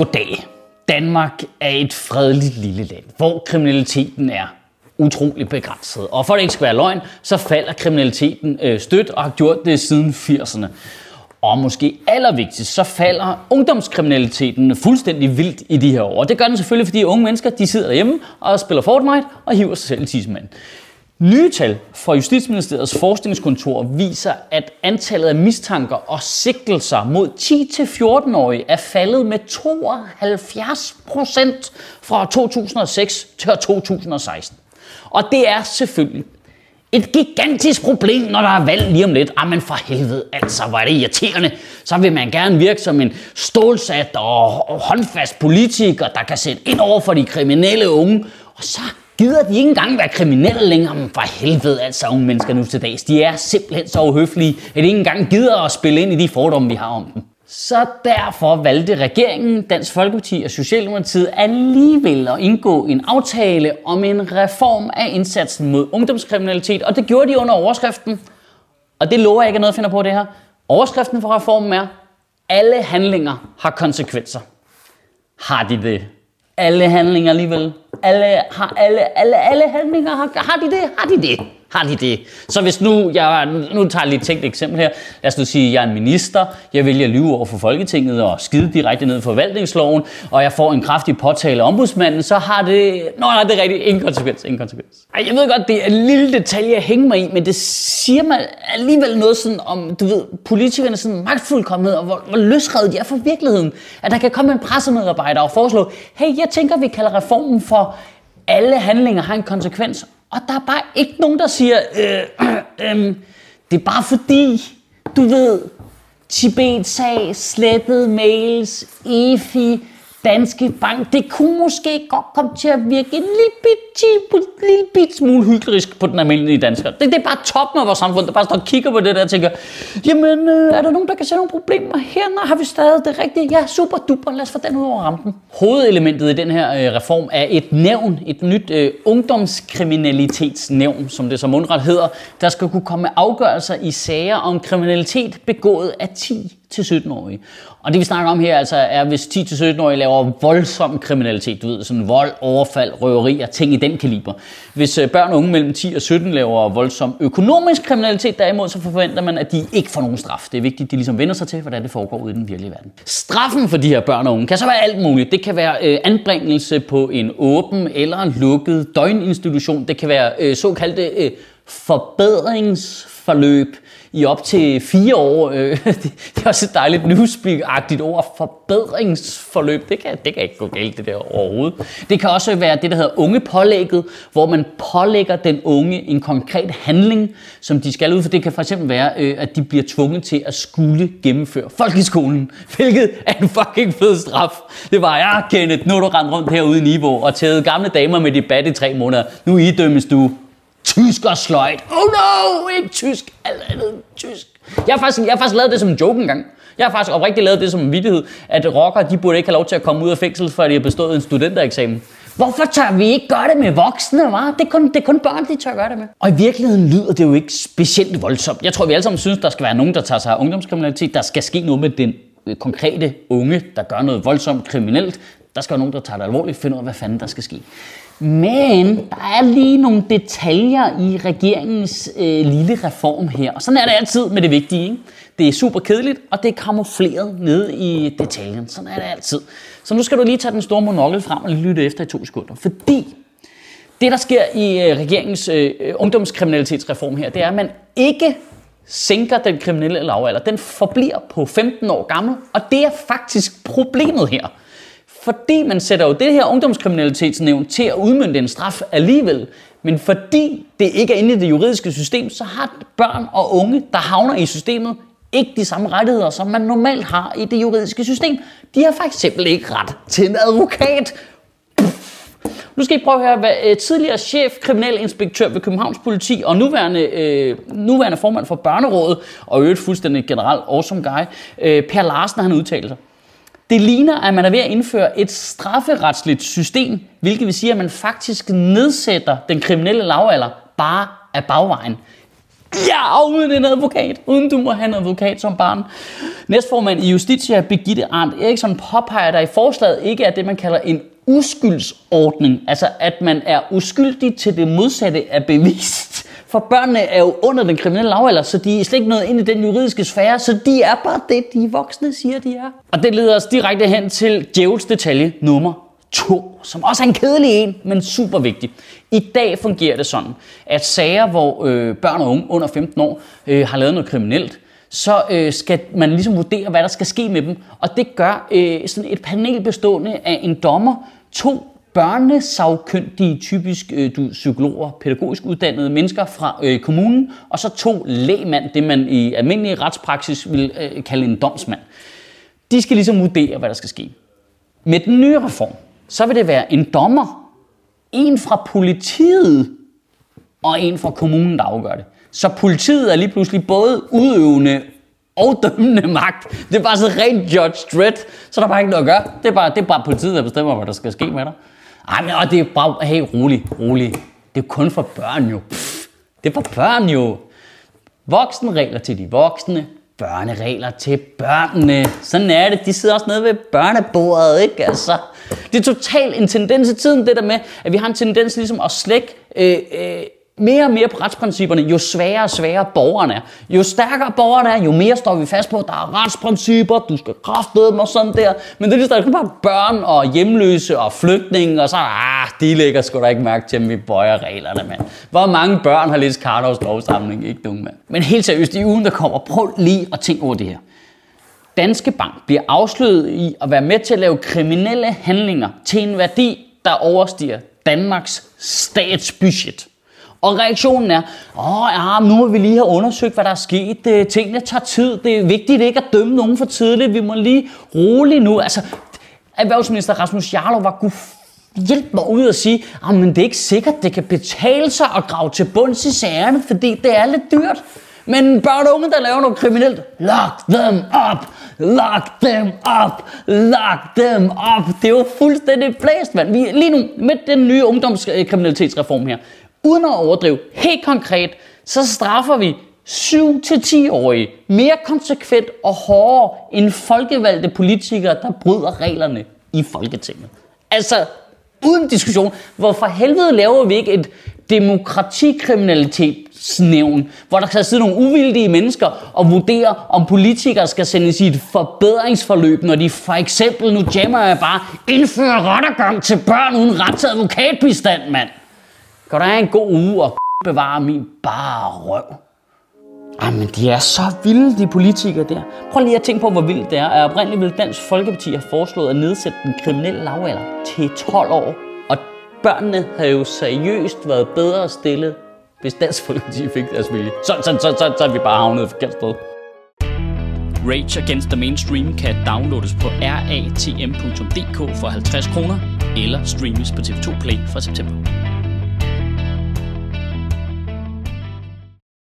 Goddag. Danmark er et fredeligt lille land, hvor kriminaliteten er utrolig begrænset. Og for at det ikke skal være løgn, så falder kriminaliteten øh, stødt og har gjort det siden 80'erne. Og måske allervigtigst, så falder ungdomskriminaliteten fuldstændig vildt i de her år. Og det gør den selvfølgelig, fordi unge mennesker de sidder derhjemme og spiller Fortnite og hiver sig selv i tidsmanden. Nye tal fra Justitsministeriets forskningskontor viser, at antallet af mistanker og sigtelser mod 10-14-årige er faldet med 72 procent fra 2006 til 2016. Og det er selvfølgelig et gigantisk problem, når der er valg lige om lidt. Ah, men for helvede, altså, hvor er det irriterende. Så vil man gerne virke som en stålsat og håndfast politiker, der kan sætte ind over for de kriminelle unge. Og så gider de ikke engang være kriminelle længere. Men for helvede, altså unge mennesker nu til dags. De er simpelthen så uhøflige, at de ikke engang gider at spille ind i de fordomme, vi har om dem. Så derfor valgte regeringen, Dansk Folkeparti og Socialdemokratiet alligevel at indgå en aftale om en reform af indsatsen mod ungdomskriminalitet, og det gjorde de under overskriften. Og det lover jeg ikke at noget finder på det her. Overskriften for reformen er, alle handlinger har konsekvenser. Har de det? Alle handlinger alligevel? Alle, har alle, alle, alle handlinger, har, har de det? Har de det? Har de det? Så hvis nu, jeg, nu tager jeg lige et tænkt eksempel her. Lad os nu sige, at jeg er en minister, jeg vælger at lyve over for Folketinget og skide direkte ned i forvaltningsloven, og jeg får en kraftig påtale af ombudsmanden, så har det... Nå, nej, det er rigtigt. Ingen konsekvens. Ingen konsekvens. Ej, jeg ved godt, det er en lille detalje, jeg hænger mig i, men det siger mig alligevel noget sådan om, du ved, politikerne sådan magtfuldkommenhed, og hvor, hvor løsredet de er fra virkeligheden. At der kan komme en pressemedarbejder og foreslå, hey, jeg tænker, vi kalder reformen for alle handlinger har en konsekvens, og der er bare ikke nogen, der siger, øh, øh, øh, det er bare fordi, du ved, Tibet-sag, slettet mails, EFI, Danske Bank, det kunne måske godt komme til at virke en lille bit, lille bit smule hyggelig på den almindelige dansker. Det, det er bare toppen af vores samfund, der bare står og kigger på det der og tænker, jamen, øh, er der nogen, der kan se nogle problemer her? Nå, har vi stadig det rigtige? Ja, super duper, lad os få den ud over rampen. Hovedelementet i den her øh, reform er et nævn, et nyt øh, ungdomskriminalitetsnævn, som det som mundret hedder, der skal kunne komme med afgørelser i sager om kriminalitet begået af 10 til 17-årige. Og det vi snakker om her altså er, hvis 10-17-årige laver voldsom kriminalitet, du ved, sådan vold, overfald, røverier, ting i den kaliber. Hvis øh, børn og unge mellem 10 og 17 laver voldsom økonomisk kriminalitet derimod, så forventer man, at de ikke får nogen straf. Det er vigtigt, at de ligesom vender sig til, hvordan det foregår ude i den virkelige verden. Straffen for de her børn og unge kan så være alt muligt. Det kan være øh, anbringelse på en åben eller lukket døgninstitution. Det kan være øh, såkaldte øh, forløb i op til fire år. Øh, det er også et dejligt newspeak-agtigt ord. Forbedringsforløb, det kan, det kan ikke gå galt det der overhovedet. Det kan også være det, der hedder ungepålægget, hvor man pålægger den unge en konkret handling, som de skal ud for. Det kan fx være, øh, at de bliver tvunget til at skulle gennemføre folkeskolen, hvilket er en fucking fed straf. Det var, jeg, Kenneth, nu er du rendt rundt herude i Niveau og taget gamle damer med debat i tre måneder. Nu idømmes du tysk og sløjt. Oh no, ikke tysk, alt andet tysk. Jeg har, faktisk, jeg har faktisk lavet det som en joke engang. Jeg har faktisk oprigtigt lavet det som en vittighed, at rockere, de burde ikke have lov til at komme ud af fængsel, før de har bestået en studentereksamen. Hvorfor tør vi ikke gøre det med voksne, hva'? Det er, kun, det er kun børn, de tør gøre det med. Og i virkeligheden lyder det jo ikke specielt voldsomt. Jeg tror, vi alle sammen synes, der skal være nogen, der tager sig af ungdomskriminalitet. Der skal ske noget med den øh, konkrete unge, der gør noget voldsomt kriminelt. Der skal være nogen, der tager det alvorligt, finder ud af, hvad fanden der skal ske. Men der er lige nogle detaljer i regeringens øh, lille reform her. Og sådan er det altid med det vigtige. Ikke? Det er super kedeligt, og det er kamufleret nede i detaljen. Sådan er det altid. Så nu skal du lige tage den store monokkel frem og lytte efter i to sekunder. Fordi det, der sker i øh, regeringens øh, øh ungdomskriminalitetsreform her, det er, at man ikke sænker den kriminelle lavalder. Den forbliver på 15 år gammel, og det er faktisk problemet her. Fordi man sætter jo det her ungdomskriminalitetsnævn til at udmynde en straf alligevel, men fordi det ikke er inde i det juridiske system, så har børn og unge, der havner i systemet, ikke de samme rettigheder, som man normalt har i det juridiske system. De har for eksempel ikke ret til en advokat. Nu skal I prøve at høre, hvad øh, tidligere chef kriminalinspektør ved Københavns Politi og nuværende, øh, nuværende formand for Børnerådet, og øvrigt fuldstændig generelt awesome guy, øh, Per Larsen, han udtalte sig. Det ligner, at man er ved at indføre et strafferetsligt system, hvilket vil sige, at man faktisk nedsætter den kriminelle lavalder bare af bagvejen. Ja, uden en advokat. Uden du må have en advokat som barn. Næstformand i Justitia, Birgitte Arndt Eriksson, påpeger, der i forslaget ikke er det, man kalder en uskyldsordning. Altså, at man er uskyldig til det modsatte er bevist. For børnene er jo under den kriminelle lavalder, så de er slet ikke noget ind i den juridiske sfære, så de er bare det, de voksne siger, de er. Og det leder os direkte hen til djævels detalje nummer 2, som også er en kedelig en, men super vigtig. I dag fungerer det sådan, at sager, hvor øh, børn og unge under 15 år øh, har lavet noget kriminelt, så øh, skal man ligesom vurdere, hvad der skal ske med dem. Og det gør øh, sådan et panel bestående af en dommer, to børnesagkyndige, typisk øh, du, psykologer, pædagogisk uddannede mennesker fra øh, kommunen, og så to lægmand, det man i almindelig retspraksis vil øh, kalde en domsmand. De skal ligesom vurdere, hvad der skal ske. Med den nye reform, så vil det være en dommer, en fra politiet og en fra kommunen, der afgør det. Så politiet er lige pludselig både udøvende og dømmende magt. Det er bare så rent Judge Dredd, så der er bare ikke noget at gøre. Det er bare, det er bare politiet, der bestemmer, hvad der skal ske med dig. Ej, men og det er bare, hey, rolig, rolig. Det er kun for børn jo. Pff, det er for børn jo. Voksenregler til de voksne, børneregler til børnene. Sådan er det. De sidder også nede ved børnebordet, ikke? Altså, det er totalt en tendens i tiden, det der med, at vi har en tendens ligesom at slække øh, øh, mere og mere på retsprincipperne, jo sværere og sværere borgerne er. Jo stærkere borgerne er, jo mere står vi fast på, at der er retsprincipper, du skal kraftede dem og sådan der. Men det er lige bare børn og hjemløse og flygtninge, og så ah, de lægger sgu da ikke mærke til, at vi bøjer reglerne, mand. Hvor mange børn har læst Karlovs lovsamling, ikke nogen mand. Men helt seriøst, i ugen der kommer, prøv lige at tænke over det her. Danske Bank bliver afsløret i at være med til at lave kriminelle handlinger til en værdi, der overstiger Danmarks statsbudget. Og reaktionen er, åh ja, nu må vi lige have undersøgt, hvad der er sket. Øh, tingene tager tid. Det er vigtigt ikke at dømme nogen for tidligt. Vi må lige roligt nu. Altså, erhvervsminister Rasmus Jarlov var gud hjælp mig ud og sige, ah, at det er ikke sikkert, det kan betale sig at grave til bunds i sagerne, fordi det er lidt dyrt. Men børn og unge, der laver noget kriminelt, lock them up, lock them up, lock them up. Det er jo fuldstændig blæst, mand. Vi, lige nu, med den nye ungdomskriminalitetsreform her, uden at overdrive, helt konkret, så straffer vi 7-10-årige mere konsekvent og hårdere end folkevalgte politikere, der bryder reglerne i Folketinget. Altså, uden diskussion, hvorfor helvede laver vi ikke et demokratikriminalitetsnævn, hvor der kan sidde nogle uvildige mennesker og vurdere, om politikere skal sendes i et forbedringsforløb, når de for eksempel, nu jammer jeg bare, indfører rettergang til børn uden retsadvokatbistand, mand. Kan du have en god uge og bevare min bare røv? Jamen, de er så vilde, de politikere der. Prøv lige at tænke på, hvor vildt det er. At oprindeligt ville Dansk Folkeparti have foreslået at nedsætte den kriminelle lavalder til 12 år. Og børnene havde jo seriøst været bedre stillet, hvis Dansk Folkeparti fik deres vilje. Så, så, så, så, så er vi bare havnet et forkert sted. Rage Against the Mainstream kan downloades på ratm.dk for 50 kroner, eller streames på TV2 Play fra september.